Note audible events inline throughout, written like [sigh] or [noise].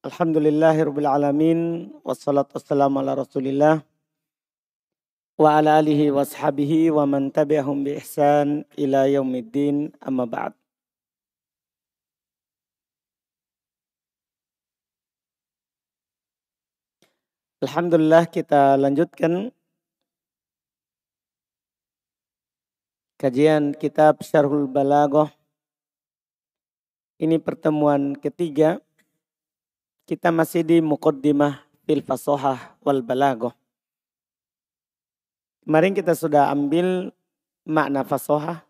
Alhamdulillahirabbil alamin wassalatu wassalamu ala Rasulillah wa ala alihi washabihi wa man tabi'ahum bi ihsan ila yaumiddin amma ba'd. Alhamdulillah kita lanjutkan kajian kitab Syarhul Balaghah. Ini pertemuan ketiga kita masih di muqaddimah fil fasohah wal balagoh. Kemarin kita sudah ambil makna fasohah.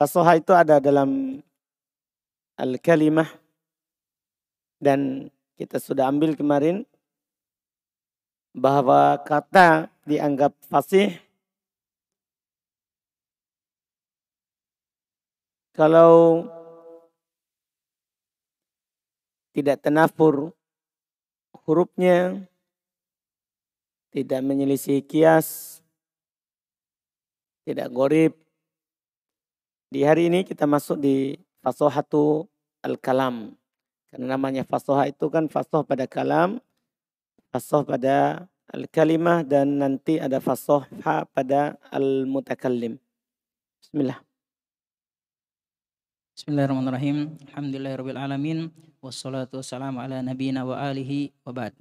Fasohah itu ada dalam al-kalimah dan kita sudah ambil kemarin bahwa kata dianggap fasih kalau tidak tenafur hurufnya, tidak menyelisih kias, tidak gorib. Di hari ini kita masuk di fasohatu al-kalam. Karena namanya fasoha itu kan fasoh pada kalam, fasoh pada al-kalimah dan nanti ada fasoh pada al-mutakallim. Bismillah. بسم الله الرحمن الرحيم الحمد لله رب العالمين والصلاة والسلام على نبينا وآله وبعد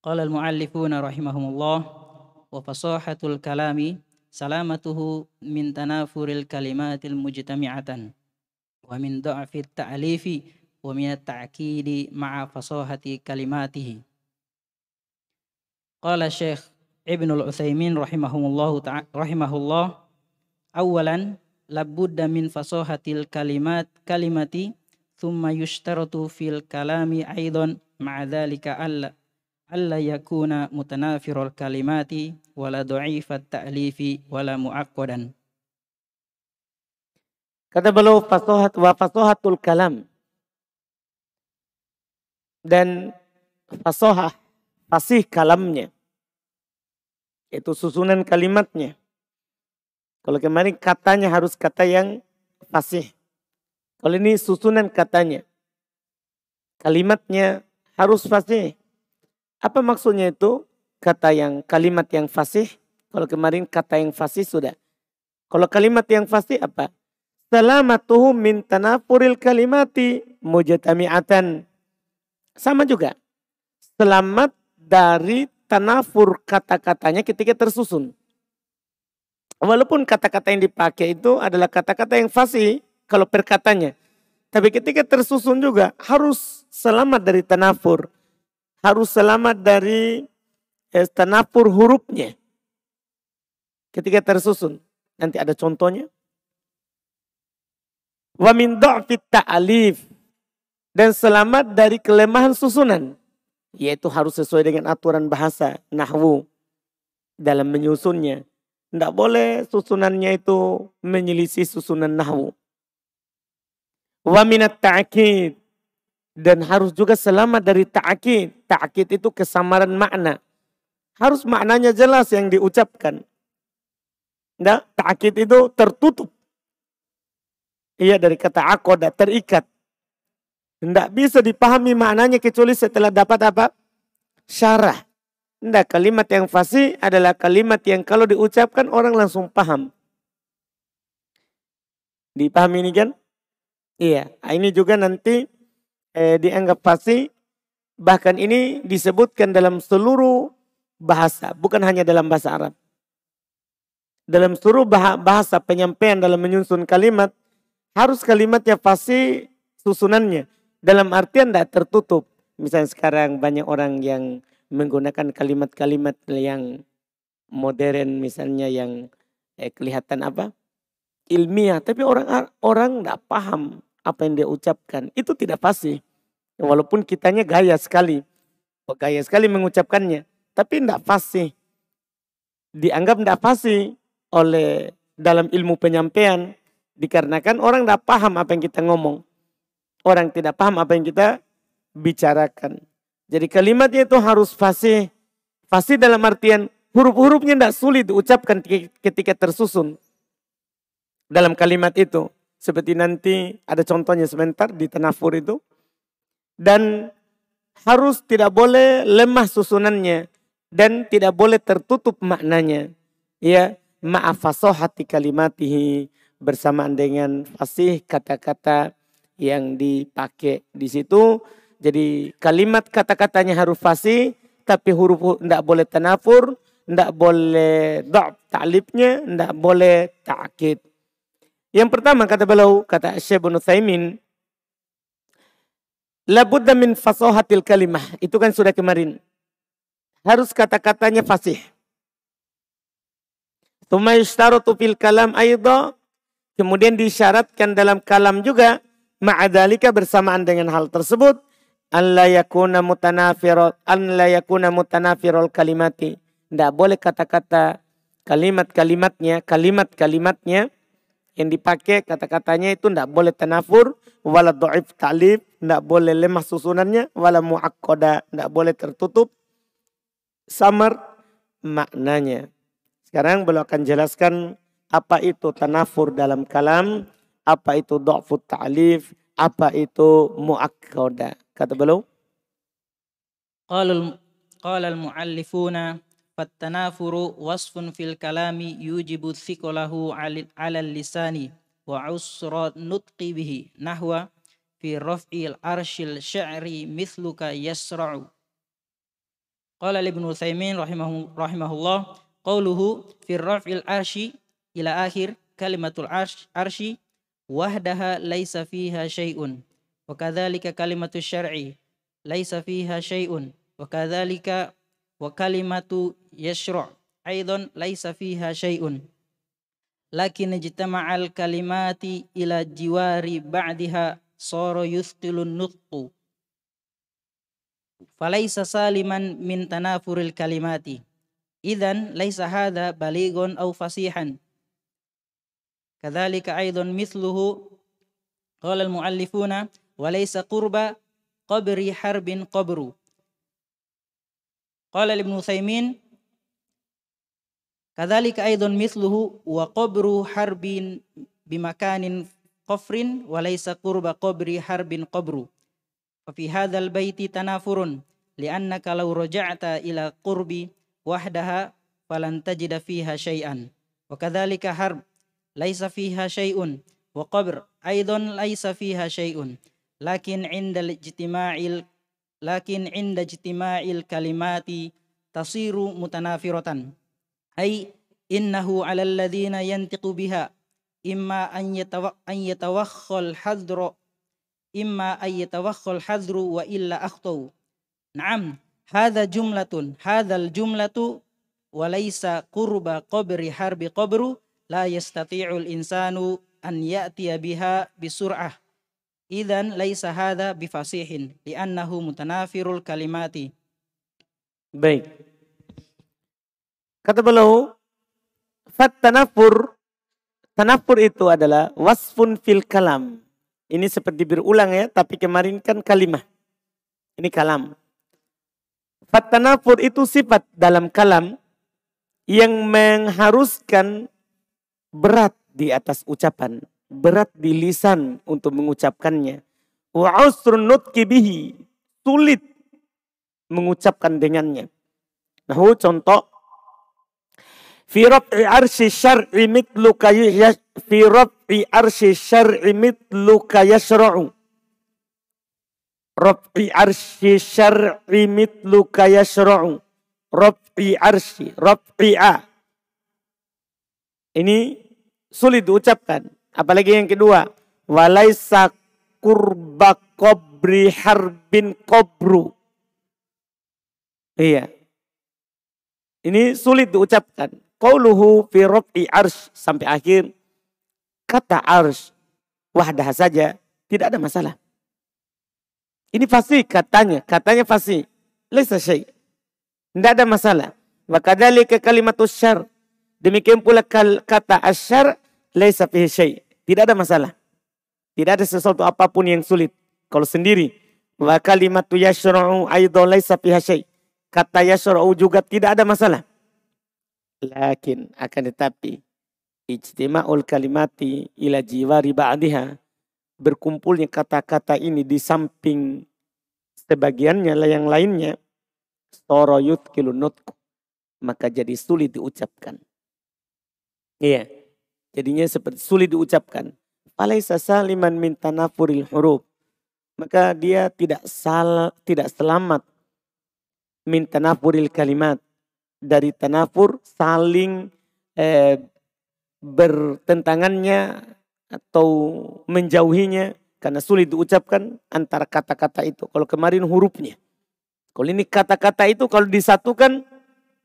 قال المعلفون رحمهم الله وفصاحة الكلام سلامته من تنافر الكلمات المجتمعة ومن ضعف التعليف ومن التعكيد مع فصاحة كلماته قال الشيخ ابن العثيمين رحمه الله تعالى رحمه الله أولاً labudda min fasohatil kalimat kalimati thumma yushtaratu fil kalami aidan ma'adhalika alla alla yakuna mutanafirul kalimati wala du'ifat ta'lifi wala mu'aqqadan kata beliau fasohat wa fasohatul kalam. Dan fasohah fasih kalamnya. Itu susunan kalimatnya kalau kemarin katanya harus kata yang fasih. Kalau ini susunan katanya. Kalimatnya harus fasih. Apa maksudnya itu? Kata yang kalimat yang fasih. Kalau kemarin kata yang fasih sudah. Kalau kalimat yang fasih apa? Salamatuhu min tanafuril kalimati mujatami'atan. Sama juga. Selamat dari tanafur kata-katanya ketika tersusun. Walaupun kata-kata yang dipakai itu adalah kata-kata yang fasih kalau perkatanya. Tapi ketika tersusun juga harus selamat dari tanafur. Harus selamat dari eh, tanafur hurufnya. Ketika tersusun. Nanti ada contohnya. Wa min ta'alif. Dan selamat dari kelemahan susunan. Yaitu harus sesuai dengan aturan bahasa. Nahwu. Dalam menyusunnya tidak boleh susunannya itu menyelisih susunan nahwu. Wa minat ta'akid. Dan harus juga selamat dari ta'akid. Ta'akid itu kesamaran makna. Harus maknanya jelas yang diucapkan. Nah, ta'akid itu tertutup. Iya dari kata akoda, terikat. Tidak bisa dipahami maknanya kecuali setelah dapat apa? Syarah. Tidak, kalimat yang fasih adalah kalimat yang kalau diucapkan orang langsung paham. Dipahami ini kan? Iya, ah, ini juga nanti eh, dianggap fasih. Bahkan ini disebutkan dalam seluruh bahasa, bukan hanya dalam bahasa Arab. Dalam seluruh bahasa penyampaian dalam menyusun kalimat, harus kalimatnya fasih susunannya. Dalam artian tidak tertutup. Misalnya sekarang banyak orang yang menggunakan kalimat-kalimat yang modern misalnya yang eh, kelihatan apa? Ilmiah tapi orang orang tidak paham apa yang dia ucapkan. Itu tidak pasti walaupun kitanya gaya sekali. Gaya sekali mengucapkannya tapi tidak pasti dianggap tidak pasti oleh dalam ilmu penyampaian dikarenakan orang tidak paham apa yang kita ngomong. Orang tidak paham apa yang kita bicarakan jadi kalimatnya itu harus fasih. Fasih dalam artian huruf-hurufnya tidak sulit diucapkan ketika tersusun. Dalam kalimat itu. Seperti nanti ada contohnya sebentar di tenafur itu. dan harus tidak boleh lemah susunannya dan tidak boleh tertutup maknanya. Ya, ma'afasohati kalimatihi bersamaan dengan fasih kata-kata yang dipakai di situ. Jadi kalimat kata-katanya harus fasih tapi huruf tidak boleh tanafur, tidak boleh da'b ta'libnya, tidak boleh ta'kid. Yang pertama kata beliau, kata Syekh bin Utsaimin, labudda min fasahatil kalimah. Itu kan sudah kemarin. Harus kata-katanya fasih. Tuma yushtaratu fil kalam aidha. Kemudian disyaratkan dalam kalam juga ma'adalika bersamaan dengan hal tersebut an la yakuna mutanafirul an la yakuna mutanafirul kalimati. Tidak boleh kata-kata kalimat-kalimatnya, kalimat-kalimatnya yang dipakai kata-katanya itu tidak boleh tanafur, wala do'if ta'lif, tidak boleh lemah susunannya, wala mu'akkoda, tidak boleh tertutup, samar maknanya. Sekarang beliau akan jelaskan apa itu tanafur dalam kalam, apa itu do'fut ta'lif, apa itu muakkoda? Kata belum? Qalal qalal muallifuna fattanafuru wasfun fil kalami yujibu thikolahu alal lisani wa usra nutqi bihi nahwa fi raf'il arshil sya'ri mithluka yasra'u Qala Ibn Utsaimin rahimahu, rahimahullah qauluhu fi raf'il arshi ila akhir kalimatul arsh, arshi wahdaha laisa fiha syai'un wa kadzalika kalimatu syar'i laisa fiha syai'un wa kadzalika wa kalimatu yashra' aidan laisa fiha syai'un lakin ijtama'al kalimati ila jiwari ba'diha sara yuthqilun nutqu. Falaisa saliman min tanafuril kalimati. Idan laisa hadha balighun aw fasihan. Kadzalika aidan misluhu qala al-muallifuna wa laysa qurba qabri harbin qabru. Qala Ibn Utsaimin Kadzalika aidan misluhu wa qabru harbin bimakanin qafrin wa laysa qabri harbin qabru. Fa fi tanafurun li'annaka law raja'ta ila qurbi wahdaha falan fiha ليس فيها شيء وقبر أيضا ليس فيها شيء. لكن عند الاجتماع لكن عند اجتماع الكلمات تصير متنافرة. أي إنه على الذين ينطق بها إما أن أن يتوخى الحذر إما أن يتوخى الحذر وإلا أخطوا نعم هذا جملة هذا الجملة وليس قرب قبر حرب قبر. La yastati'ul insanu an ya'tiya biha bisur'ah Idan laisa hadha bifasihin li'annahu mutanafirul kalimati. Baik. Kata beliau, fat tanafur, tanafur itu adalah wasfun fil kalam. Ini seperti berulang ya, tapi kemarin kan kalimah. Ini kalam. Fat tanafur itu sifat dalam kalam yang mengharuskan berat di atas ucapan berat di lisan untuk mengucapkannya. Wa usrun bihi. Sulit mengucapkan dengannya. Nah, contoh fi raf'i arsy syar'i mithlu fi raf'i arsy syar'i mithlu yasra'u. Raf'i arsy syar'i mithlu yasra'u. Raf'i arsy, raf'i'a. Ini sulit diucapkan. Apalagi yang kedua, walaisa kurba kobri harbin kobru. Iya. Ini sulit diucapkan. Qauluhu fi raf'i arsh sampai akhir kata arsh wahdah saja tidak ada masalah. Ini pasti katanya, katanya pasti. Laisa syai. Tidak ada masalah. Maka ke kalimat syar. Demikian pula kata asyar laisa fihi syai. Tidak ada masalah. Tidak ada sesuatu apa pun yang sulit. Kalau sendiri. Wa kalimatu yashra'u aidha laysa fiha syai. Kata yashra'u juga tidak ada masalah. Lakin akan tetapi ijtima'ul kalimati ila jiwari ba'diha berkumpulnya kata-kata ini di samping sebagiannya yang lainnya soro nutku maka jadi sulit diucapkan. Iya. Jadinya seperti sulit diucapkan. Falaisa saliman min tanafuril huruf. Maka dia tidak salah, tidak selamat min tanafuril kalimat. Dari tanafur saling eh, bertentangannya atau menjauhinya karena sulit diucapkan antara kata-kata itu. Kalau kemarin hurufnya. Kalau ini kata-kata itu kalau disatukan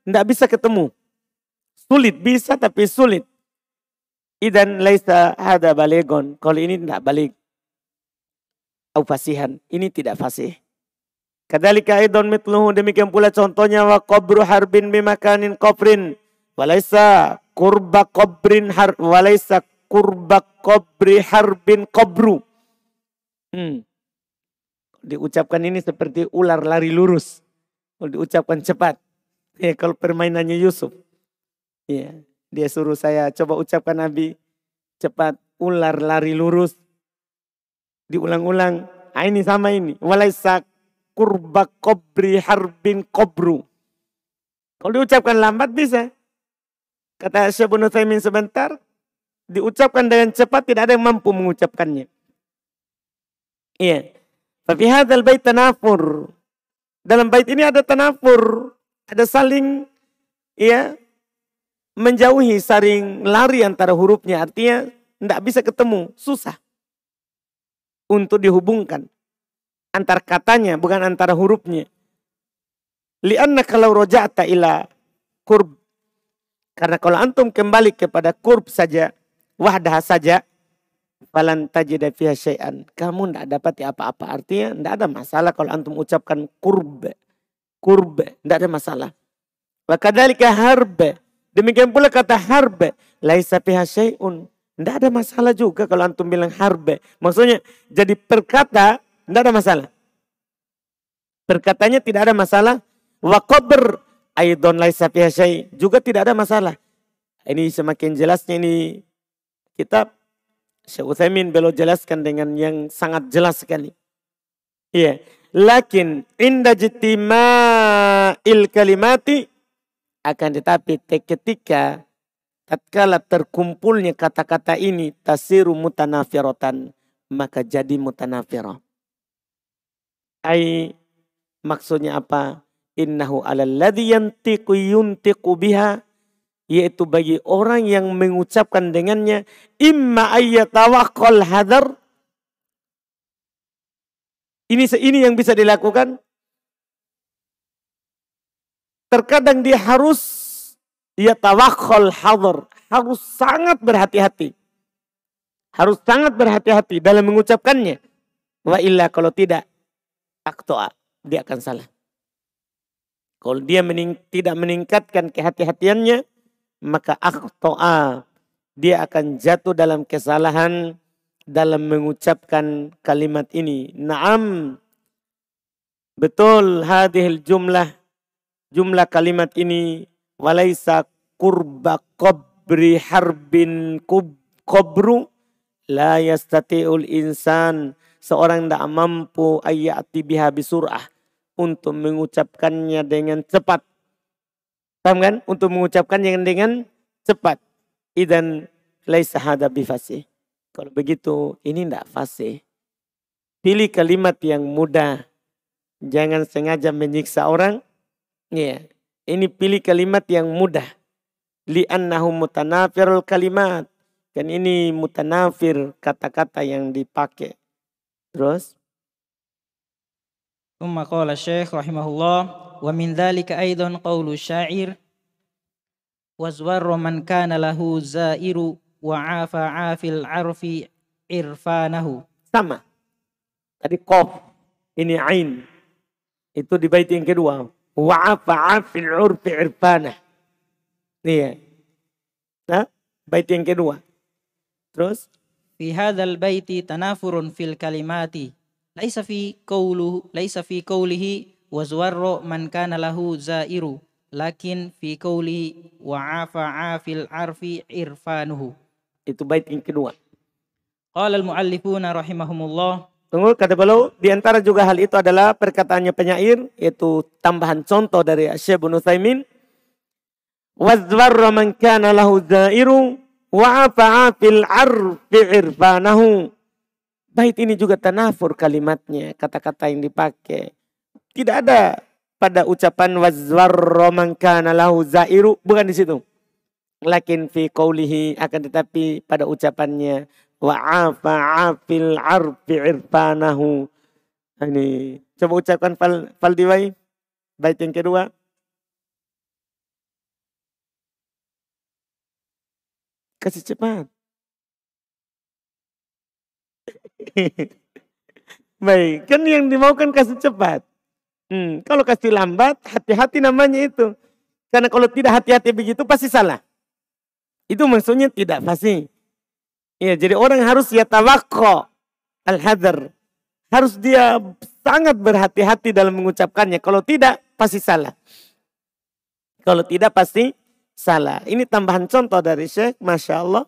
tidak bisa ketemu. Sulit bisa tapi sulit. Idan laisa ada balegon. Kalau ini tidak balik. Au fasihan. Ini tidak fasih. Kadalika aidon mitluhu. Demikian pula contohnya. Wa qabru harbin bimakanin kofrin. Walaisa kurba kobrin har. Walaisa kurba kobri harbin kobru. Hmm. Diucapkan ini seperti ular lari lurus. Diucapkan cepat. [laughs] Ya, kalau permainannya Yusuf. Ya. Dia suruh saya coba ucapkan Nabi cepat ular lari lurus. Diulang-ulang. Ah, ini sama ini. Walaisa kurba kobri harbin kobru. Kalau diucapkan lambat bisa. Kata Syabun Uthaymin sebentar. Diucapkan dengan cepat tidak ada yang mampu mengucapkannya. Iya. Tapi hadal bait tanafur. Dalam bait ini ada tanafur. Ada saling ya menjauhi, saring lari antara hurufnya. Artinya tidak bisa ketemu, susah. Untuk dihubungkan. Antar katanya, bukan antara hurufnya. Lianna kalau roja'ta ila kurb. Karena kalau antum kembali kepada kurb saja, wahdah saja, falan tajida fiha syai'an. Kamu tidak dapat apa-apa. Artinya tidak ada masalah kalau antum ucapkan kurb. Kurb, tidak ada masalah. Wakadhalika harbe. Demikian pula kata harbe. Laisa piha syai'un. Tidak ada masalah juga kalau antum bilang harbe. Maksudnya jadi perkata tidak ada masalah. Perkatanya tidak ada masalah. Wa qabr aidon laisa piha syai' juga tidak ada masalah. Ini semakin jelasnya ini kitab Syekh Utsaimin beliau jelaskan dengan yang sangat jelas sekali. Iya. Lakin inda il kalimati akan tetapi ketika tatkala terkumpulnya kata-kata ini tasiru mutanafiratan maka jadi mutanafirah. Ai maksudnya apa? Innahu alal ladzi yantiqu yuntiqu biha yaitu bagi orang yang mengucapkan dengannya imma ayyatawaqqal hadar ini ini yang bisa dilakukan Terkadang dia harus dia tawakhol hadar. Harus sangat berhati-hati. Harus sangat berhati-hati dalam mengucapkannya. Wa illa kalau tidak, aktoa. Dia akan salah. Kalau dia mening tidak meningkatkan kehati-hatiannya, maka aktoa. Dia akan jatuh dalam kesalahan dalam mengucapkan kalimat ini. Naam. Betul hadihil jumlah jumlah kalimat ini walaisa kurba qabri harbin kub kobru la yastati'ul insan seorang tidak mampu ayati biha bisurah untuk mengucapkannya dengan cepat. Paham kan? Untuk mengucapkannya dengan cepat. Idan laisa hada bifasih. Kalau begitu ini tidak fasih. Pilih kalimat yang mudah. Jangan sengaja menyiksa orang Iya. Ini pilih kalimat yang mudah. Li'annahu mutanafirul kalimat. Kan ini mutanafir kata-kata yang dipakai. Terus. Umma qala syekh rahimahullah. Wa min dhalika aydan qawlu syair. Wazwarru man kana lahu zairu wa afa afil arfi irfanahu. Sama. Tadi kof. Ini ain. Itu di bait yang kedua. Wa'afa afil urfi irfanah. Iya. Nah, bait yang kedua. Terus? Fi hadzal baiti tanafurun fil kalimati. Laisa fi qawlu laisa fi qawlihi wa zuwarra man kana lahu zairu lakin fi qawlihi wa afa afil arfi irfanuhu. Itu bait yang kedua. Qala al-muallifuna rahimahumullah Tunggu kata beliau di antara juga hal itu adalah perkataannya penyair yaitu tambahan contoh dari Syekh bin Utsaimin wadzwarra man kana lahu zairu wa afa'a fil arfi irfanahu Bait ini juga tanafur kalimatnya, kata-kata yang dipakai. Tidak ada pada ucapan wadzwarra man kana lahu zairu bukan di situ. Lakin fi qawlihi akan tetapi pada ucapannya wa afa afil arfi irfanahu. Ini coba ucapkan fal, fal diwai. Bait yang kedua. Kasih cepat. [laughs] Baik, kan yang dimaukan kasih cepat. Hmm, kalau kasih lambat, hati-hati namanya itu. Karena kalau tidak hati-hati begitu pasti salah. Itu maksudnya tidak pasti. Ya, jadi orang harus ya tawakko al-hadar. Harus dia sangat berhati-hati dalam mengucapkannya. Kalau tidak, pasti salah. Kalau tidak, pasti salah. Ini tambahan contoh dari Syekh, Masya Allah.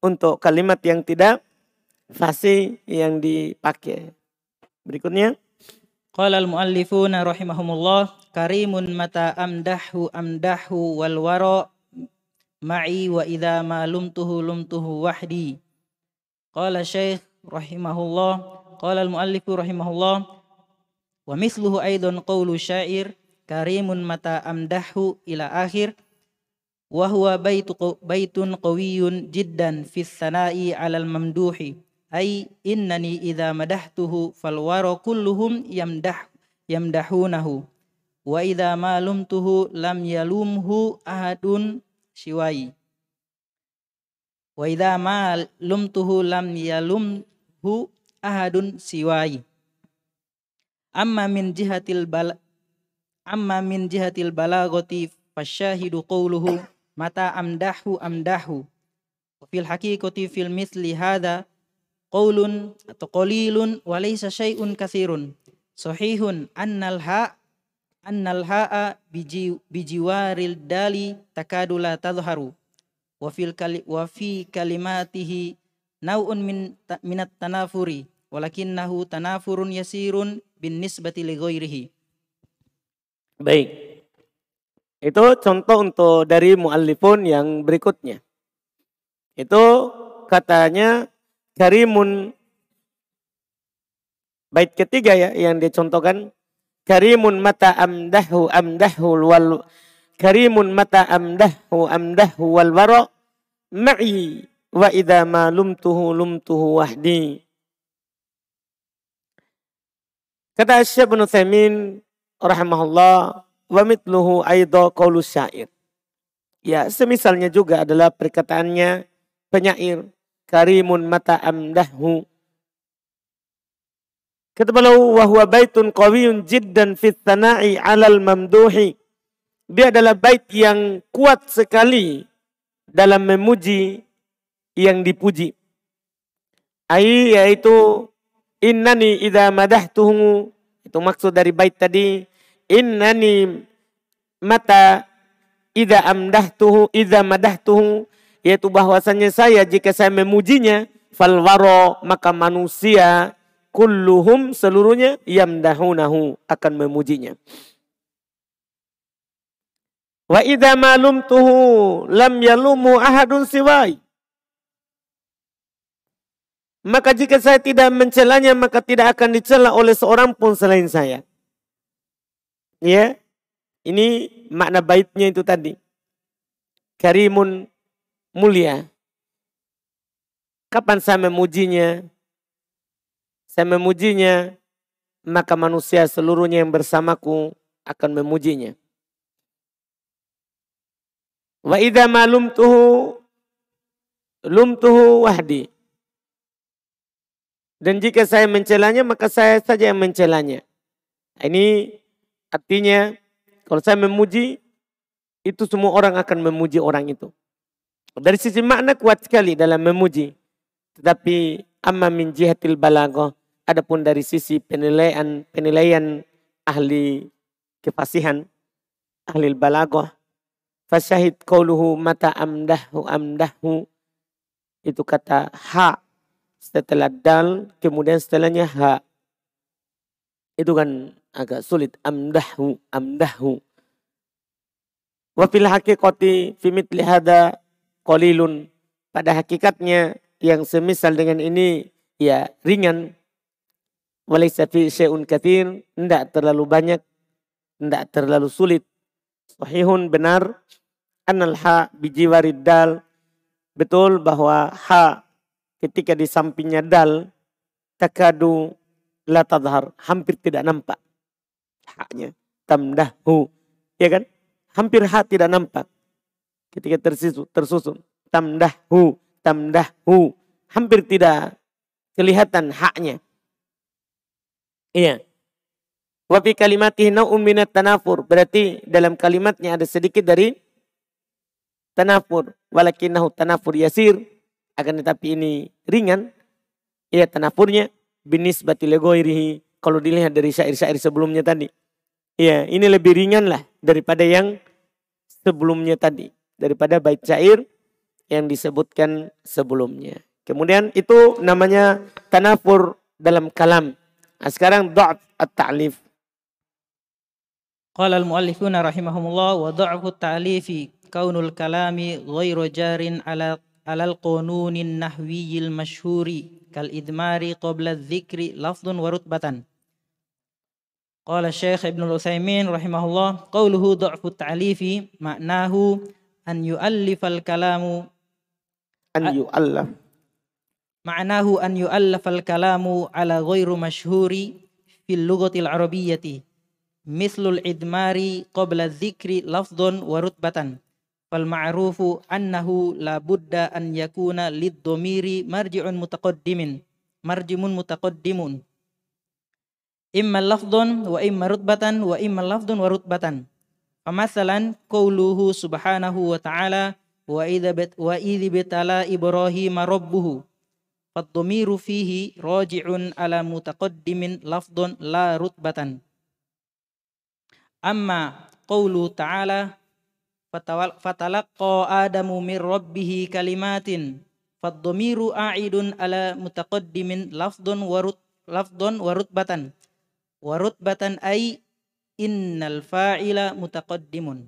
Untuk kalimat yang tidak fasih yang dipakai. Berikutnya. Qala al-muallifuna rahimahumullah karimun mata amdahu amdahu wal wara ma'i wa idza ma lumtuhu lumtuhu wahdi Qala Syekh rahimahullah, qala al-muallifu rahimahullah, wa misluhu aidan qawlu syair karimun mata amdahu ila akhir wa huwa baitu baitun qawiyyun jiddan fi sana'i 'ala al-mamduhi ay innani idza madahtuhu fal wara kulluhum yamdah yamdahunahu wa idza ma lumtuhu lam yalumhu ahadun siwai Wa idza ma lumtuhu lam yalumhu ahadun siwai. Amma min jihatil bal amma min jihatil balagati fasyahidu qawluhu mata amdahu amdahu. Fil haqiqati fil misli hadha qawlun atau qalilun wa laysa syai'un katsirun. Sahihun annal ha annal ha'a bijiwaril dali takadu la tadhharu wa fil kali wa fi kalimatihi nau'un min minat tanafuri walakinnahu tanafurun yasirun bin nisbati li ghairihi. Baik. Itu contoh untuk dari muallifun yang berikutnya. Itu katanya karimun bait ketiga ya yang dicontohkan karimun mata amdahu amdahu wal karimun mata amdahu amdahu wal wara ma'i wa idza ma lumtuhu lumtuhu wahdi. Kata Syekh bin Utsaimin rahimahullah wa mitluhu aidha qaulu syair. Ya, semisalnya juga adalah perkataannya penyair karimun mata amdahu Kata beliau wa huwa baitun qawiyun jiddan fit 'alal mamduhi. Dia adalah bait yang kuat sekali dalam memuji yang dipuji. Ai yaitu innani idza madahtuhu itu maksud dari bait tadi innani mata idza amdahtuhu idza madahtuhu yaitu bahwasanya saya jika saya memujinya falwaro maka manusia kulluhum seluruhnya yamdahunahu akan memujinya. Wa idza malumtuhu lam yalumu ahadun siwai. Maka jika saya tidak mencelanya maka tidak akan dicela oleh seorang pun selain saya. Ya. Ini makna baitnya itu tadi. Karimun mulia. Kapan saya memujinya? Saya memujinya, maka manusia seluruhnya yang bersamaku akan memujinya. Wa idza ma lumtuhu wahdi. Dan jika saya mencelanya maka saya saja yang mencelanya. Ini artinya kalau saya memuji itu semua orang akan memuji orang itu. Dari sisi makna kuat sekali dalam memuji. Tetapi amma min jihatil balaghah adapun dari sisi penilaian penilaian ahli kefasihan ahli balaghah Fasyahid qauluhu mata amdahu amdahu. Itu kata ha setelah dal, kemudian setelahnya ha. Itu kan agak sulit. Amdahu, amdahu. Wa fil haqiqati fi mithli hada qalilun. Pada hakikatnya yang semisal dengan ini ya ringan. Walaysa fi syai'un kathir. Tidak terlalu banyak. Tidak terlalu sulit. Sahihun benar. Annal ha bijiwarid dal. Betul bahwa ha ketika di sampingnya dal takadu la tadhar hampir tidak nampak haknya tamdahu. Ya kan? Hampir hak tidak nampak. Ketika tersusun tersusun tamdahu tamdahu. Hampir tidak kelihatan haknya. Iya. Wa fi kalimatihi nau'un minat tanafur. Berarti dalam kalimatnya ada sedikit dari tanafur walakinahu tanafur yasir akan tetapi ini ringan. Ya tanafurnya binis batilegoirihi. Kalau dilihat dari syair-syair sebelumnya tadi. Ya ini lebih ringan lah daripada yang sebelumnya tadi. Daripada bait syair yang disebutkan sebelumnya. Kemudian itu namanya tanafur dalam kalam. Nah, sekarang do'af at-ta'lif. Qala al-muallifuna rahimahumullah wa dha'fu at-ta'lifi kaunul kalami ghairu jarin ala على القانون النحوي المشهور كالإدمار قبل الذكر لفظ ورتبة. قال الشيخ ابن العثيمين رحمه الله قوله ضعف التعليف معناه أن يؤلف الكلام. أن يؤلف. معناه أن يؤلف الكلام على غير مشهور في اللغة العربية مثل الإدمار قبل الذكر لفظ ورتبة. Fal ma'rufu annahu la budda an yakuna lid dhamiri marji'un mutaqaddimin marjimun mutaqaddimun. Imma lafdhun wa imma rutbatan wa imma lafdhun wa rutbatan. Famasalan qawluhu subhanahu wa ta'ala wa idza wa idzi bitala ibrahim rabbuhu. Fihi raji'un ala mutaqaddimin lafdhun la rutbatan. Amma qawlu ta'ala fatalaqqa adamu min rabbih kalimatin fadhamiru a'idun ala mutaqaddimin lafdun warut lafdun warutbatan warutbatan ay innal fa'ila mutaqaddimun.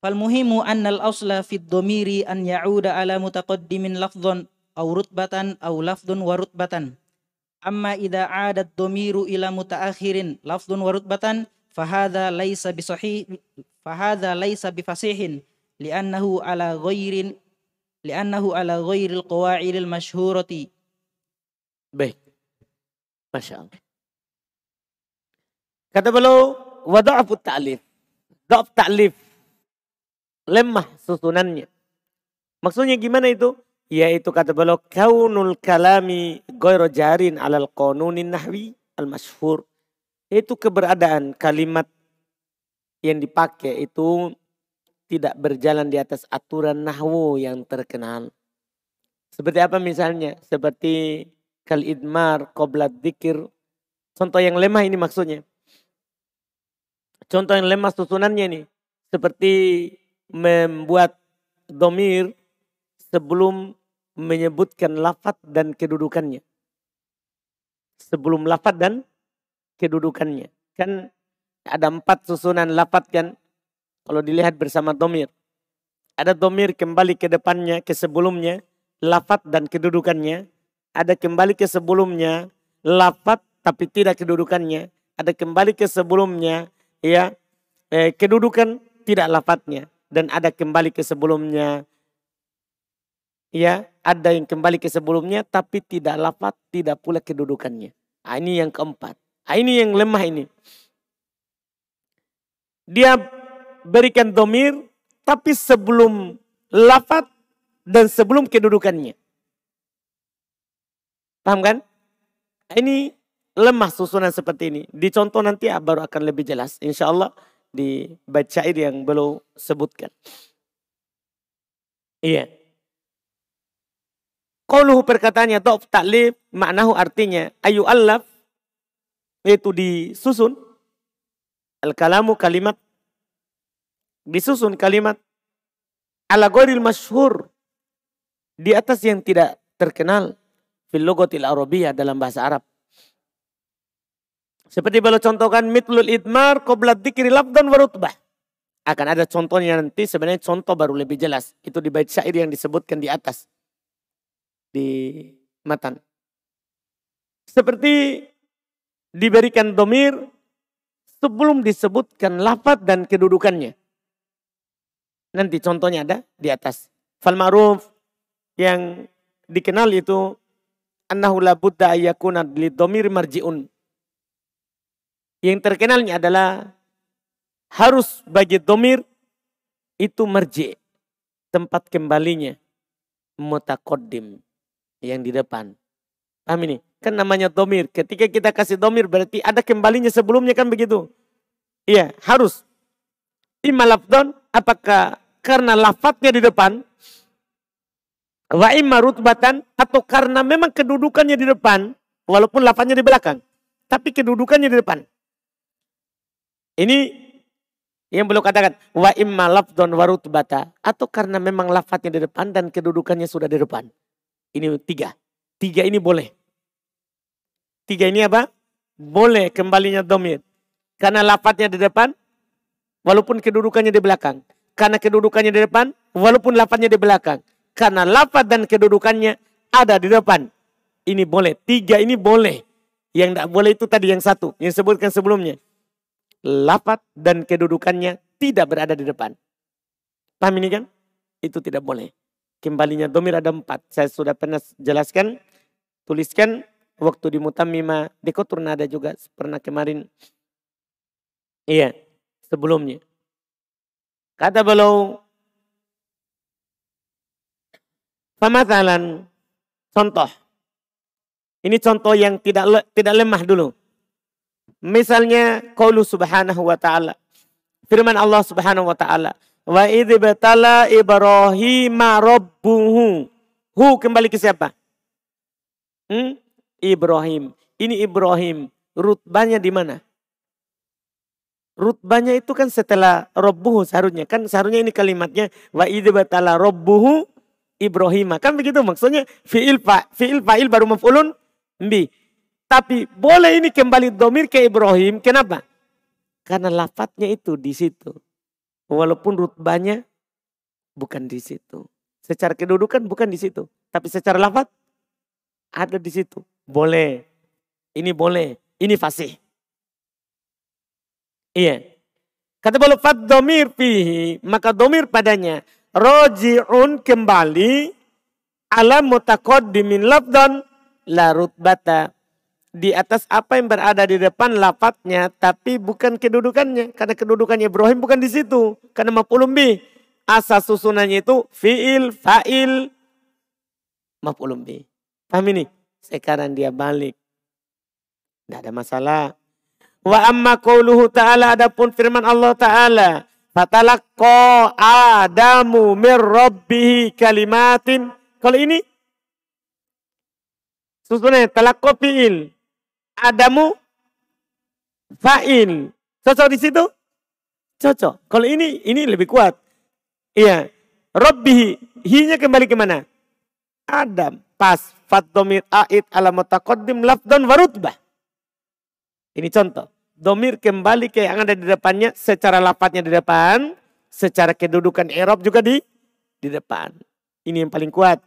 Fal muhimu annal asla fid dhamiri an ya'uda ala mutaqaddimin lafdun aw rutbatan aw lafdun warutbatan amma idza 'ada ad-dhamiru ila mutaakhirin fahadha laisa bisahih fahadha laisa bifasihin li'annahu ala ghairin li'annahu ala ghairil qawaidil masyhurati baik. Masya Allah kata beliau wada'afu ta'lif da'af ta'lif lemah susunannya. Maksudnya gimana itu? Yaitu kata beliau kaunul kalami ghairu jarin alal qanunin nahwi al masyhur itu keberadaan kalimat yang dipakai itu tidak berjalan di atas aturan nahwu yang terkenal. Seperti apa misalnya? Seperti kal idmar, qoblat dikir. Contoh yang lemah ini maksudnya. Contoh yang lemah susunannya ini. Seperti membuat domir sebelum menyebutkan lafat dan kedudukannya. Sebelum lafat dan kedudukannya. Kan ada empat susunan lafat kan. Kalau dilihat bersama domir. Ada domir kembali ke depannya, ke sebelumnya. Lafat dan kedudukannya. Ada kembali ke sebelumnya. Lafat tapi tidak kedudukannya. Ada kembali ke sebelumnya. ya eh, Kedudukan tidak lafadnya. Dan ada kembali ke sebelumnya. Ya, ada yang kembali ke sebelumnya tapi tidak lafat, tidak pula kedudukannya. Nah, ini yang keempat. Nah, ini yang lemah ini. Dia berikan domir, tapi sebelum lafat dan sebelum kedudukannya. Paham kan? Nah, ini lemah susunan seperti ini. Dicontoh nanti ah, baru akan lebih jelas. Insya Allah di bait syair yang belum sebutkan. Iya. Qauluhu perkataannya ta'lif maknahu artinya ayu allaf itu disusun al-kalamu kalimat disusun kalimat ala ghairil masyhur di atas yang tidak terkenal fil logotil arabiyah dalam bahasa Arab. Seperti beliau contohkan mitlul idmar qoblat dikri labdan warutbah. Akan ada contohnya nanti sebenarnya contoh baru lebih jelas. Itu di bait syair yang disebutkan di atas. Di matan. Seperti diberikan domir sebelum disebutkan lafad dan kedudukannya. Nanti contohnya ada di atas. Fal ma'ruf yang dikenal itu annahu la buddha ayyakuna domir marji'un yang terkenalnya adalah harus bagi domir itu merji. Tempat kembalinya. Mutakodim. Yang di depan. Paham ini? Kan namanya domir. Ketika kita kasih domir berarti ada kembalinya sebelumnya kan begitu. Iya harus. Ima lafdon apakah karena lafadznya di depan. Wa imma rutbatan atau karena memang kedudukannya di depan. Walaupun lafadznya di belakang. Tapi kedudukannya di depan. Ini yang belum katakan wa imma lafdon warutbata atau karena memang lafadznya di depan dan kedudukannya sudah di depan. Ini tiga. Tiga ini boleh. Tiga ini apa? Boleh kembalinya domir. Karena lafadznya di depan, walaupun kedudukannya di belakang. Karena kedudukannya di depan, walaupun lafadznya di belakang. Karena lafadz dan kedudukannya ada di depan. Ini boleh. Tiga ini boleh. Yang tidak boleh itu tadi yang satu. Yang sebutkan sebelumnya lafat dan kedudukannya tidak berada di depan. Paham ini kan? Itu tidak boleh. Kembalinya domir ada empat. Saya sudah pernah jelaskan. Tuliskan waktu di Mutamima. Di Koturna ada juga pernah kemarin. Iya, sebelumnya. Kata beliau, Pematalan, contoh. Ini contoh yang tidak tidak lemah dulu. Misalnya qaulu subhanahu wa ta'ala. Firman Allah subhanahu wa ta'ala. Wa idh batala rabbuhu. Hu kembali ke siapa? Hmm? Ibrahim. Ini Ibrahim. Rutbanya di mana? Rutbanya itu kan setelah Rabbuhu seharusnya. Kan seharusnya ini kalimatnya. Wa idh batala Rabbuhu Ibrahim. Kan begitu maksudnya. Fi'il fa, baru maf'ulun bi. Tapi boleh ini kembali domir ke Ibrahim. Kenapa? Karena lafadznya itu di situ. Walaupun rutbanya bukan di situ. Secara kedudukan bukan di situ. Tapi secara lafad ada di situ. Boleh. Ini boleh. Ini fasih. Iya. Kata boleh fad domir fihi. Maka domir padanya. Roji'un kembali. Ala mutakoddimin lafdan. La rutbata di atas apa yang berada di depan lafadznya tapi bukan kedudukannya karena kedudukannya Ibrahim bukan di situ karena maf'ulun bi asas susunannya itu fiil fa'il maf'ulun bi paham ini sekarang dia balik tidak ada masalah wa amma qauluhu ta'ala adapun firman Allah ta'ala fatalaqqa adamu mir rabbihi kalimatin kalau ini susunannya talaqqa fiil Adamu fa'il. Cocok di situ? Cocok. Kalau ini ini lebih kuat. Iya. Rabbihi. Hinya kembali ke mana? Adam. Pas. Fat domir a'id ala mutaqaddim lafdan warutbah. Ini contoh. Domir kembali ke yang ada di depannya secara lapatnya di depan. Secara kedudukan Erob juga di di depan. Ini yang paling kuat.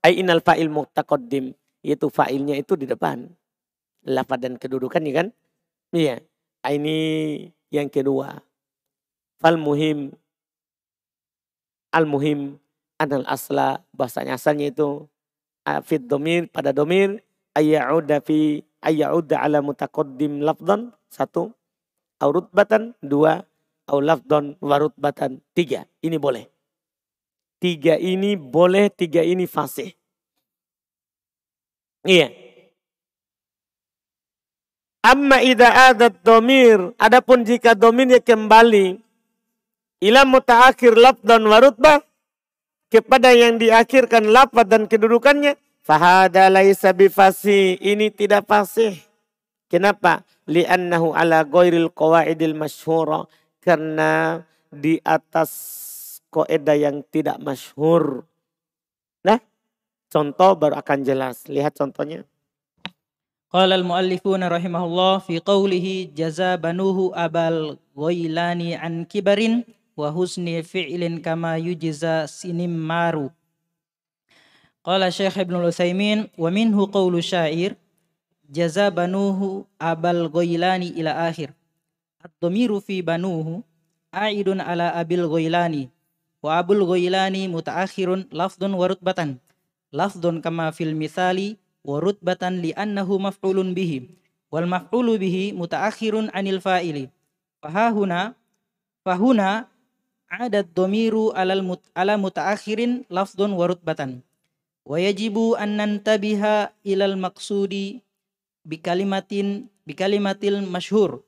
Ainal fa'il mutaqaddim. Yaitu fa'ilnya itu di depan lafad dan kedudukannya kan? Iya. Ini yang kedua. Fal muhim. Al muhim anal asla bahasanya asalnya itu fit domir pada domir ayyauda fi ayyauda ala mutaqaddim lafdan satu aurutbatan dua au lafdan warutbatan tiga ini boleh tiga ini boleh tiga ini fasih iya Amma idha adat domir. Adapun jika domirnya kembali. Ila mutaakhir dan warutbah kepada yang diakhirkan lapat dan kedudukannya fahada laisa bifasi ini tidak fasih. Kenapa? Li'annahu ala goiril qawaidil masyhura karena di atas koedah yang tidak masyhur. Nah contoh baru akan jelas. Lihat contohnya. Qala al-muallifuna rahimahullah fi qawlihi jaza banuhu abal ghailani an kibarin المؤلفون رحمه الله في قوله جزا بنوه أبا الغيلان عن كبر وحسن فعل كما يجزى سنمار قال الشيخ ابن العثيمين ومنه قول الشاعر جزا بنوه أبا الغيلان إلى آخر الضمير في بنوه عائد على أبي الغيلان وأبو الغيلان متأخر لفظ ورتبة لفظ كما في المثال ورتبة لأنه مفعول به والمفعول به متأخر عن adat domiru alal mut, ala mutaakhirin lafdun warutbatan. wajibu yajibu ilal maksudi bikalimatin bikalimatil masyhur.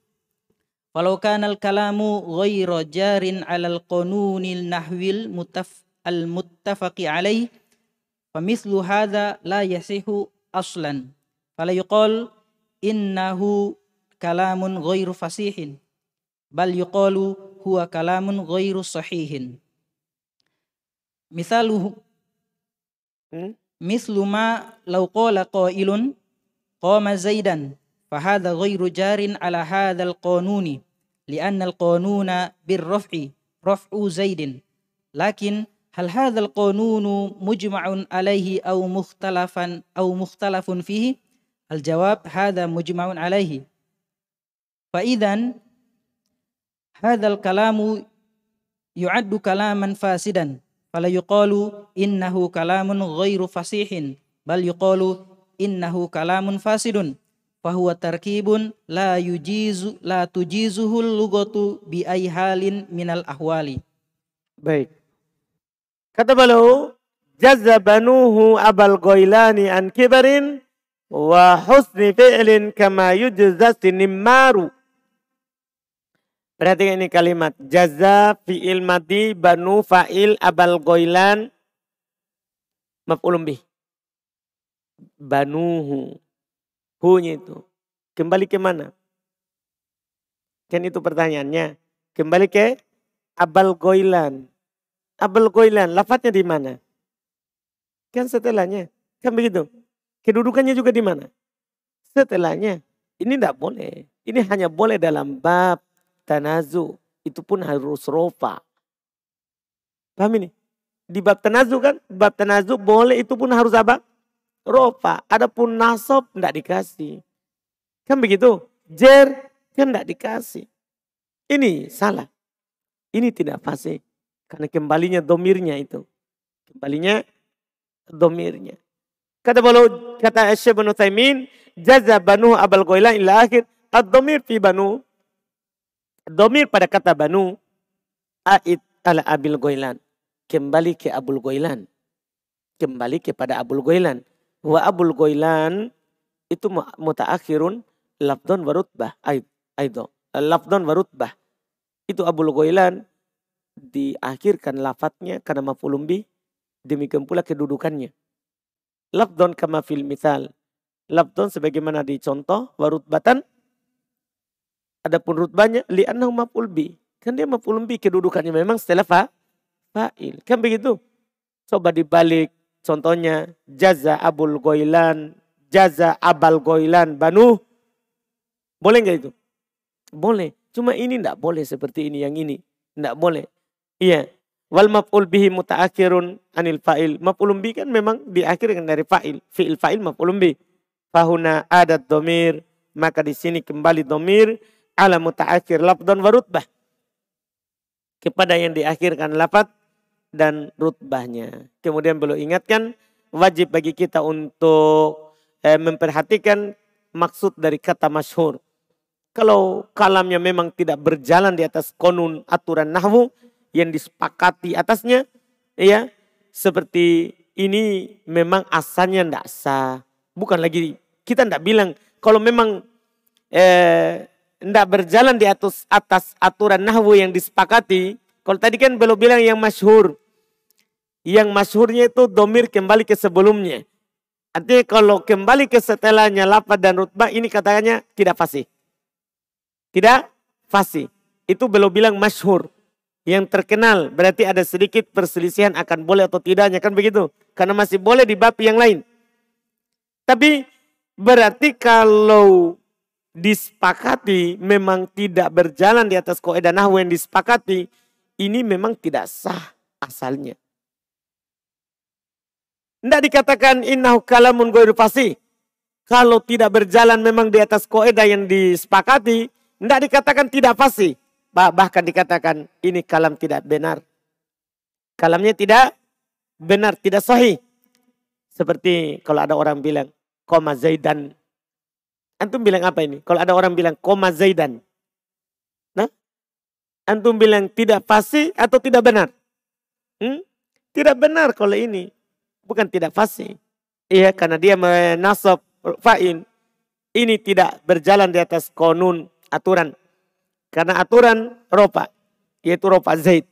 Walau kanal kalamu ghairu jarin alal qanunil nahwil mutaf al muttafaqi alaih famithlu hadha la yasihu aslan fala yuqal innahu kalamun ghairu fasihin بل يقال هو كلام غير صحيح. مثاله مثل ما لو قال قائل قام زيدا فهذا غير جار على هذا القانون لأن القانون بالرفع رفع زيد. لكن هل هذا القانون مجمع عليه أو مختلفا أو مختلف فيه؟ الجواب هذا مجمع عليه. فإذا hadzal kalamu yu'addu kalaman fasidan fala yuqalu innahu kalamun ghairu fasihin bal yuqalu innahu kalamun fasidun fahuwa tarkibun la yujizu la tujizuhu lugatu bi ayi halin minal ahwali. Baik. Kata beliau jazabanuhu abal ghailani an kibarin wa husni fi'lin kama yujza nimaru Perhatikan ini kalimat. Jaza fi'il mati banu fa'il abal goilan maf'ulun bih. Banuhu. Hunya itu. Kembali ke mana? Kan itu pertanyaannya. Kembali ke abal goilan. Abel Goilan, lafadznya di mana? Kan setelahnya. Kan begitu. Kedudukannya juga di mana? Setelahnya. Ini tidak boleh. Ini hanya boleh dalam bab tanazu. Itu pun harus rofa. Paham ini? Di bab tanazu kan? Bab tanazu boleh itu pun harus apa? Rofa. Adapun nasab tidak dikasih. Kan begitu? Jer kan tidak dikasih. Ini salah. Ini tidak fasih. Karena kembalinya domirnya itu. Kembalinya domirnya. Kata balo, kata bin Utsaimin, jaza banu abal goilan ila akhir ad-domir fi banu. Domir pada kata banu ait ala abil goilan. Kembali ke abul goilan. Kembali kepada abul goilan. Wa abul goilan itu mutaakhirun lafdon warutbah. Aido. Lafdon warutbah. Itu abul goilan diakhirkan lafadznya karena maf'ulun bih demikian pula kedudukannya lafdon kama fil misal lafdon sebagaimana dicontoh warutbatan adapun rutbahnya li'annahu maf'ul bih kan dia maf'ulun bih kedudukannya memang setelah fa fa'il kan begitu coba dibalik contohnya jaza abul goilan jaza abal goilan banu boleh nggak itu boleh cuma ini tidak boleh seperti ini yang ini tidak boleh Iya. Wal maf'ul bihi mutaakhirun anil fa'il. Maf'ulun bi kan memang diakhirkan dari fa'il. Fi'il fa'il maf'ulun bi. Fahuna adat domir. Maka di sini kembali domir ala mutaakhir lafdan wa rutbah. Kepada yang diakhirkan lafad dan rutbahnya. Kemudian belum ingatkan wajib bagi kita untuk eh, memperhatikan maksud dari kata masyhur. Kalau kalamnya memang tidak berjalan di atas konun aturan nahwu, yang disepakati atasnya ya seperti ini memang asalnya tidak sah. Bukan lagi kita tidak bilang kalau memang eh, tidak berjalan di atas atas aturan nahwu yang disepakati. Kalau tadi kan belum bilang yang masyhur. Yang masyhurnya itu domir kembali ke sebelumnya. Artinya kalau kembali ke setelahnya lapad dan rutbah ini katanya tidak fasih. Tidak fasih. Itu belum bilang masyhur. yang terkenal berarti ada sedikit perselisihan akan boleh atau tidaknya kan begitu karena masih boleh di bab yang lain tapi berarti kalau disepakati memang tidak berjalan di atas kaidah nahwu yang disepakati ini memang tidak sah asalnya tidak dikatakan innahu kalamun ghairu fasih kalau tidak berjalan memang di atas kaidah yang disepakati tidak dikatakan tidak fasih Bahkan dikatakan ini kalam tidak benar. Kalamnya tidak benar, tidak sahih. Seperti kalau ada orang bilang, koma Zaidan. Antum bilang apa ini? Kalau ada orang bilang, koma Zaidan. Nah, antum bilang tidak pasti atau tidak benar? Hmm? Tidak benar kalau ini. Bukan tidak pasti. Iya, karena dia menasab fa'in. Ini tidak berjalan di atas konun, aturan. Karena aturan ropa, yaitu ropa zaid.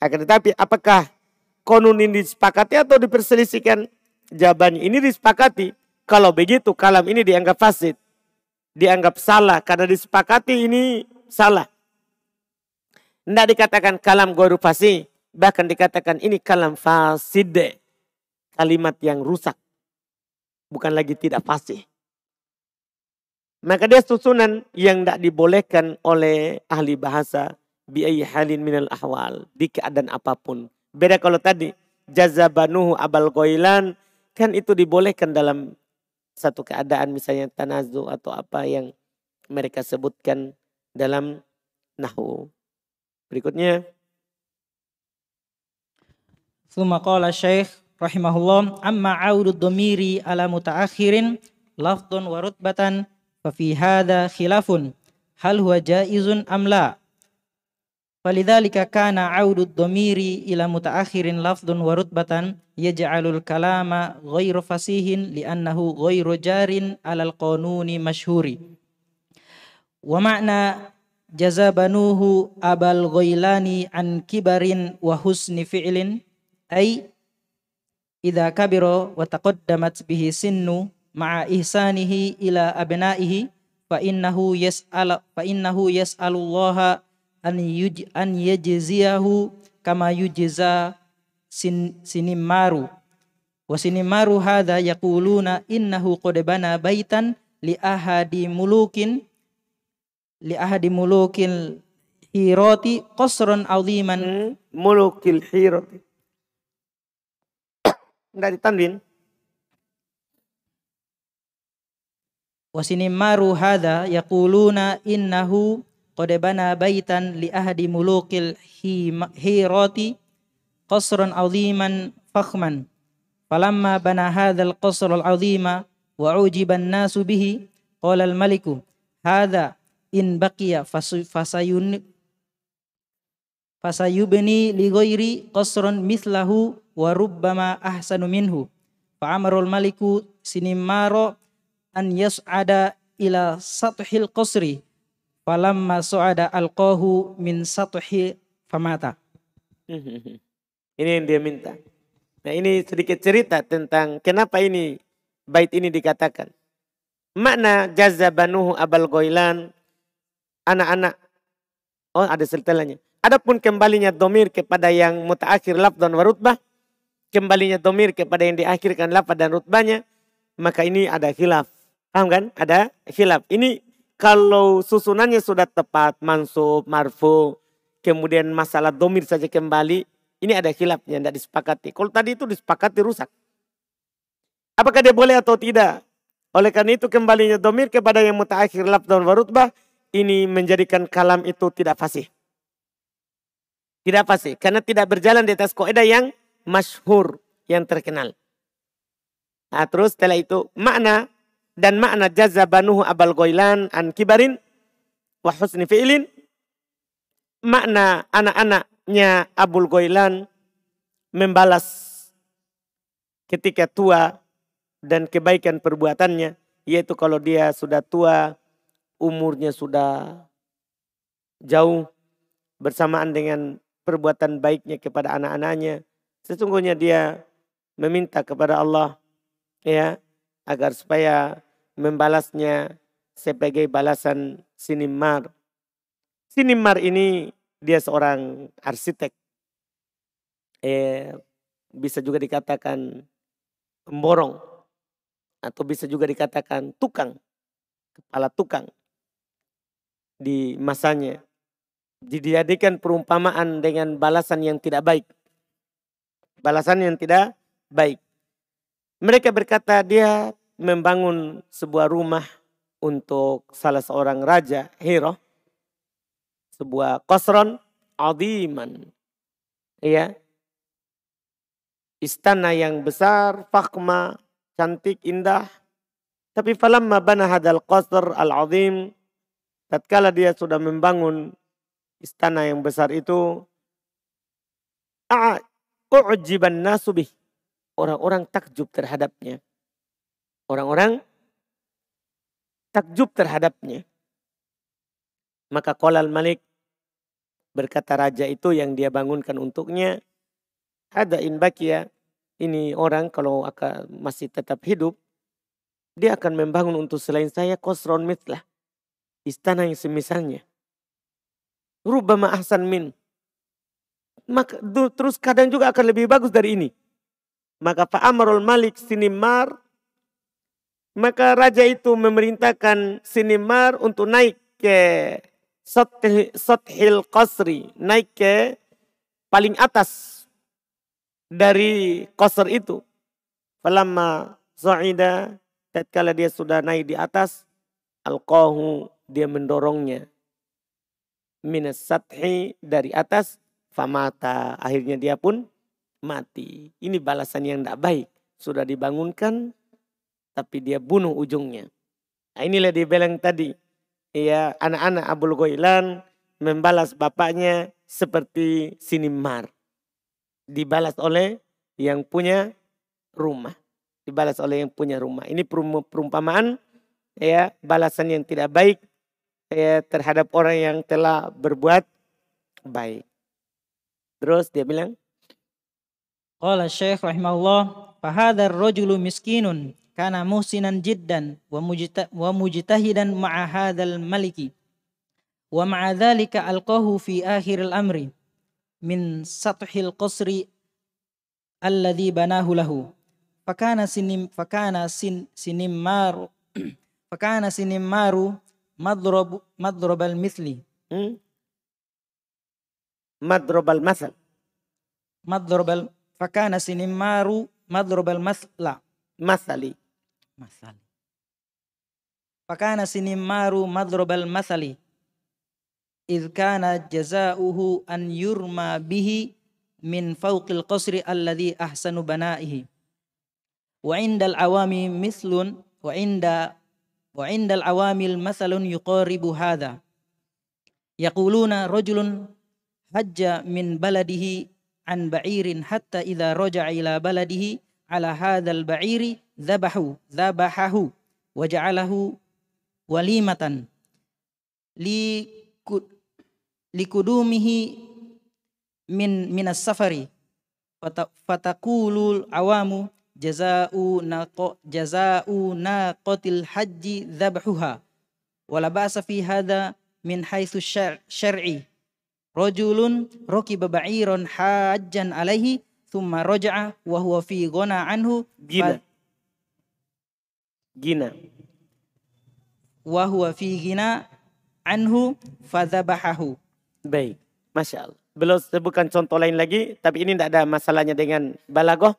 Akan tetapi apakah konun ini disepakati atau diperselisihkan? Jawabannya ini disepakati. Kalau begitu kalam ini dianggap fasid. Dianggap salah karena disepakati ini salah. Tidak dikatakan kalam goru fasih. Bahkan dikatakan ini kalam fasid. Kalimat yang rusak. Bukan lagi tidak fasih. Maka dia susunan yang tidak dibolehkan oleh ahli bahasa biayi halin minal ahwal di keadaan apa pun. Beda kalau tadi jazabanuhu abal goilan kan itu dibolehkan dalam satu keadaan misalnya tanazu atau apa yang mereka sebutkan dalam nahu Berikutnya. Suma qala syekh rahimahullah amma audu domiri ala mutaakhirin lafdun wa rutbatan fa fi hadha khilafun hal huwa jaizun am la Falidhalika kana audud domiri ila mutaakhirin lafdun warutbatan yaj'alul kalama ghairu fasihin li'annahu ghairu jarin 'alal qanuni mashhuri. Wa ma'na jazabanuhu abal ghailani an kibarin wa husni fi'lin ay idza kabiro wa taqaddamat bihi sinnu ma'a ihsanihi ila abnaihi fa innahu yas'al fa innahu yas'alullaha an yuj an yajziyahu kama yujza sin sinimaru. Wa sinimaru hadha yaquluna innahu qad bana baitan li ahadi mulukin li ahadi mulukin hirati qasran aziman. Hmm, mulukil hirati [coughs] dari tanwin Wasinimaru hadha yaquluna innahu qad bana baitan li ahadi mulukil hirati qasran aziman fakhman. Falamma bana hadzal qasr al azima wa ujiba an-nasu bihi qala al maliku hadha in baqiya fasayun fasayubni li ghairi qasran mithlahu wa rubbama ahsanu minhu. Fa amarul maliku sinimaro an yas'ada ila sathil qasri falamma su'ada alqahu min sathi famata. [laughs] Ini yang dia minta. Nah ini sedikit cerita tentang kenapa ini bait ini dikatakan. Makna jazabanuhu abal goilan anak-anak. Oh ada setelahnya. Adapun kembalinya domir kepada yang mutaakhir laf dan warutbah. Kembalinya domir kepada yang diakhirkan laf dan rutbahnya. Maka ini ada khilaf. Paham kan? Ada khilaf. Ini kalau susunannya sudah tepat, mansub, marfu, kemudian masalah domir saja kembali, ini ada khilafnya, tidak disepakati. Kalau tadi itu disepakati rusak. Apakah dia boleh atau tidak? Oleh karena itu kembalinya domir kepada yang mutaakhir laf dan warutbah, ini menjadikan kalam itu tidak fasih. Tidak fasih, karena tidak berjalan di atas kaidah yang masyhur, yang terkenal. Nah, terus setelah itu makna dan makna jazabanuhu abal goilan an kibarin wa husni fi'lin makna anak-anaknya Abul Goilan membalas ketika tua dan kebaikan perbuatannya yaitu kalau dia sudah tua umurnya sudah jauh bersamaan dengan perbuatan baiknya kepada anak-anaknya sesungguhnya dia meminta kepada Allah ya agar supaya membalasnya sebagai balasan sinimar. Sinimar ini dia seorang arsitek. Eh, bisa juga dikatakan pemborong. Atau bisa juga dikatakan tukang. Kepala tukang. Di masanya. Dijadikan perumpamaan dengan balasan yang tidak baik. Balasan yang tidak baik. Mereka berkata dia membangun sebuah rumah untuk salah seorang raja, Hero. Sebuah kosron adiman. Ya. Istana yang besar, fakma, cantik, indah. Tapi falamma bana hadal qasr al-azim. Tatkala dia sudah membangun istana yang besar itu. U'jiban nasubih orang-orang takjub terhadapnya. Orang-orang takjub terhadapnya. Maka kolal malik berkata raja itu yang dia bangunkan untuknya. Ada in bakia, ini orang kalau akan masih tetap hidup, dia akan membangun untuk selain saya kosron mitlah. Istana yang semisalnya. Rubama ahsan min. Terus kadang juga akan lebih bagus dari ini. Maka Pak Amrul Malik Sinimar, maka raja itu memerintahkan Sinimar untuk naik ke Sothil Qasri, naik ke paling atas dari Qasr itu. Falamma Sa'ida, tatkala dia sudah naik di atas, alqahu dia mendorongnya minas sathi dari atas famata akhirnya dia pun mati. Ini balasan yang tidak baik. Sudah dibangunkan, tapi dia bunuh ujungnya. Nah, inilah dibilang tadi. Ya, anak-anak Abul Ghailan membalas bapaknya seperti sinimar. Dibalas oleh yang punya rumah. Dibalas oleh yang punya rumah. Ini perumpamaan ya balasan yang tidak baik ya, terhadap orang yang telah berbuat baik. Terus dia bilang, قال الشيخ رحمه الله فهذا الرجل مسكين كان محسنا جدا ومجتهدا مع هذا الملك ومع ذلك ألقاه في آخر الأمر من سطح القصر الذي بناه له. فكان سنم فكان سن سنمار فكان سنمار مضرب مضرب المثل. مضرب المثل. مضرب Fakana sinimaru madrobal masla. Masali. Masali. Fakana sinimaru madrobal masali. إذ كان جزاؤه أن يرمى به من فوق القصر الذي أحسن بنائه وعند العوام مثل وعند وعند العوامل مثل يقارب هذا يقولون رجل حج من بلده an ba'irin hatta idza raja'a ila baladihi ala hadzal ba'iri dzabahu dzabahahu wa ja'alahu walimatan li likudumihi min minas safari fataqulul awamu jaza'u naqo jaza'u naqatil haji dhabhuha wala ba'sa fi hadha min haitsu syar'i Rajulun rokiba ba'iron hajjan alaihi thumma roja'a wa huwa fi ghana anhu. Gina. Gina. Wa huwa fi gina anhu fadhabahahu baik. Masya Allah. Belum sebutkan contoh lain lagi tapi ini tidak ada masalahnya dengan balagoh.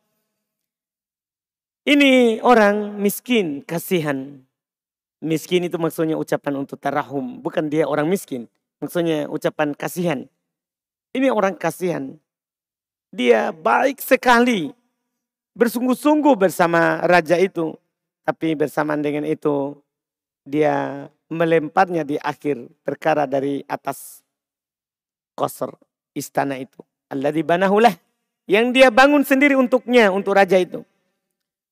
Ini orang miskin kasihan. Miskin itu maksudnya ucapan untuk tarahum bukan dia orang miskin Maksudnya ucapan kasihan. Ini orang kasihan. Dia baik sekali. Bersungguh-sungguh bersama raja itu. Tapi bersamaan dengan itu dia melemparnya di akhir perkara dari atas koser istana itu. Allah banahulah. Yang dia bangun sendiri untuknya, untuk raja itu.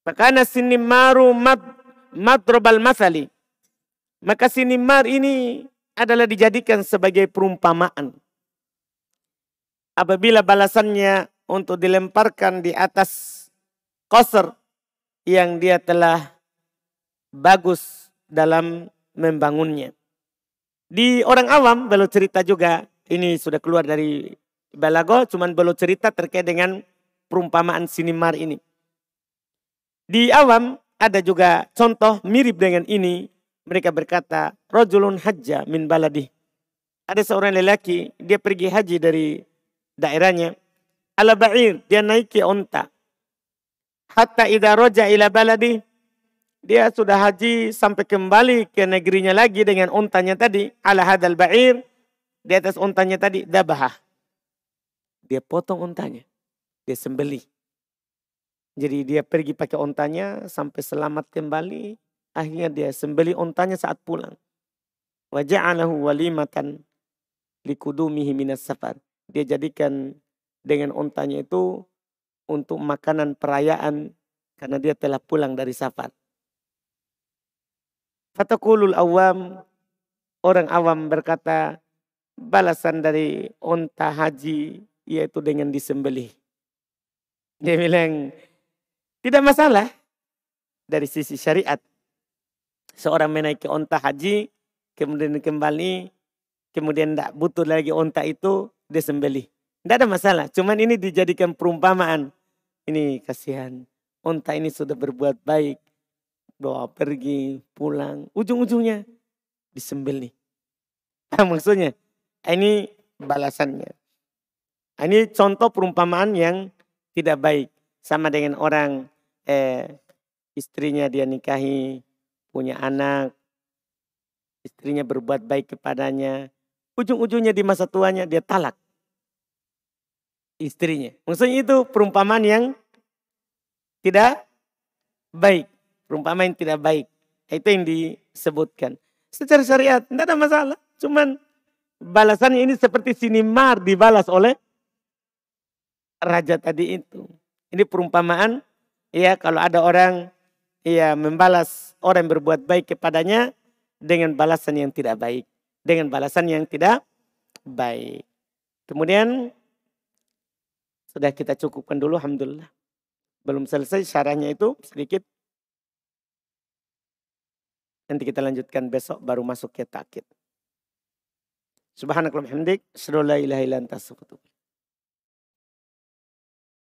Makanya sinimaru mad, madrobal masali. Maka sinimar ini adalah dijadikan sebagai perumpamaan. Apabila balasannya untuk dilemparkan di atas koser yang dia telah bagus dalam membangunnya. Di orang awam, belum cerita juga, ini sudah keluar dari balago, cuman belum cerita terkait dengan perumpamaan sinimar ini. Di awam ada juga contoh mirip dengan ini. Mereka berkata, Rojulun hajja min baladi. Ada seorang lelaki, dia pergi haji dari daerahnya. Ala ba'ir, dia naiki onta. Hatta idha roja ila baladi. Dia sudah haji sampai kembali ke negerinya lagi dengan ontanya tadi. Ala hadal ba'ir. Di atas ontanya tadi, dabahah. Dia potong ontanya. Dia sembelih. Jadi dia pergi pakai ontanya sampai selamat kembali. Akhirnya dia sembeli ontanya saat pulang. Waja'alahu walimatan likudumihi minas safar. Dia jadikan dengan ontanya itu untuk makanan perayaan karena dia telah pulang dari safar. Fatakulul awam, orang awam berkata, balasan dari onta haji yaitu dengan disembelih. Dia bilang, tidak masalah dari sisi syariat. Seorang menaiki onta haji, kemudian kembali, kemudian tidak butuh lagi onta itu, dia sembelih. Tidak ada masalah, cuman ini dijadikan perumpamaan. Ini kasihan, onta ini sudah berbuat baik. Doa pergi, pulang, ujung-ujungnya disembelih. [laughs] Nah, maksudnya, ini balasannya. Ini contoh perumpamaan yang tidak baik. Sama dengan orang eh, istrinya dia nikahi, punya anak, istrinya berbuat baik kepadanya. Ujung-ujungnya di masa tuanya dia talak istrinya. Maksudnya itu perumpamaan yang tidak baik. Perumpamaan yang tidak baik. Itu yang disebutkan. Secara syariat tidak ada masalah. Cuman balasannya ini seperti sinimar dibalas oleh raja tadi itu. Ini perumpamaan ya kalau ada orang ya membalas orang yang berbuat baik kepadanya dengan balasan yang tidak baik, dengan balasan yang tidak baik. Kemudian sudah kita cukupkan dulu alhamdulillah. Belum selesai syarahnya itu sedikit. Nanti kita lanjutkan besok baru masuk ke takit. Subhanakallahumma hamdik, la ilaha illa anta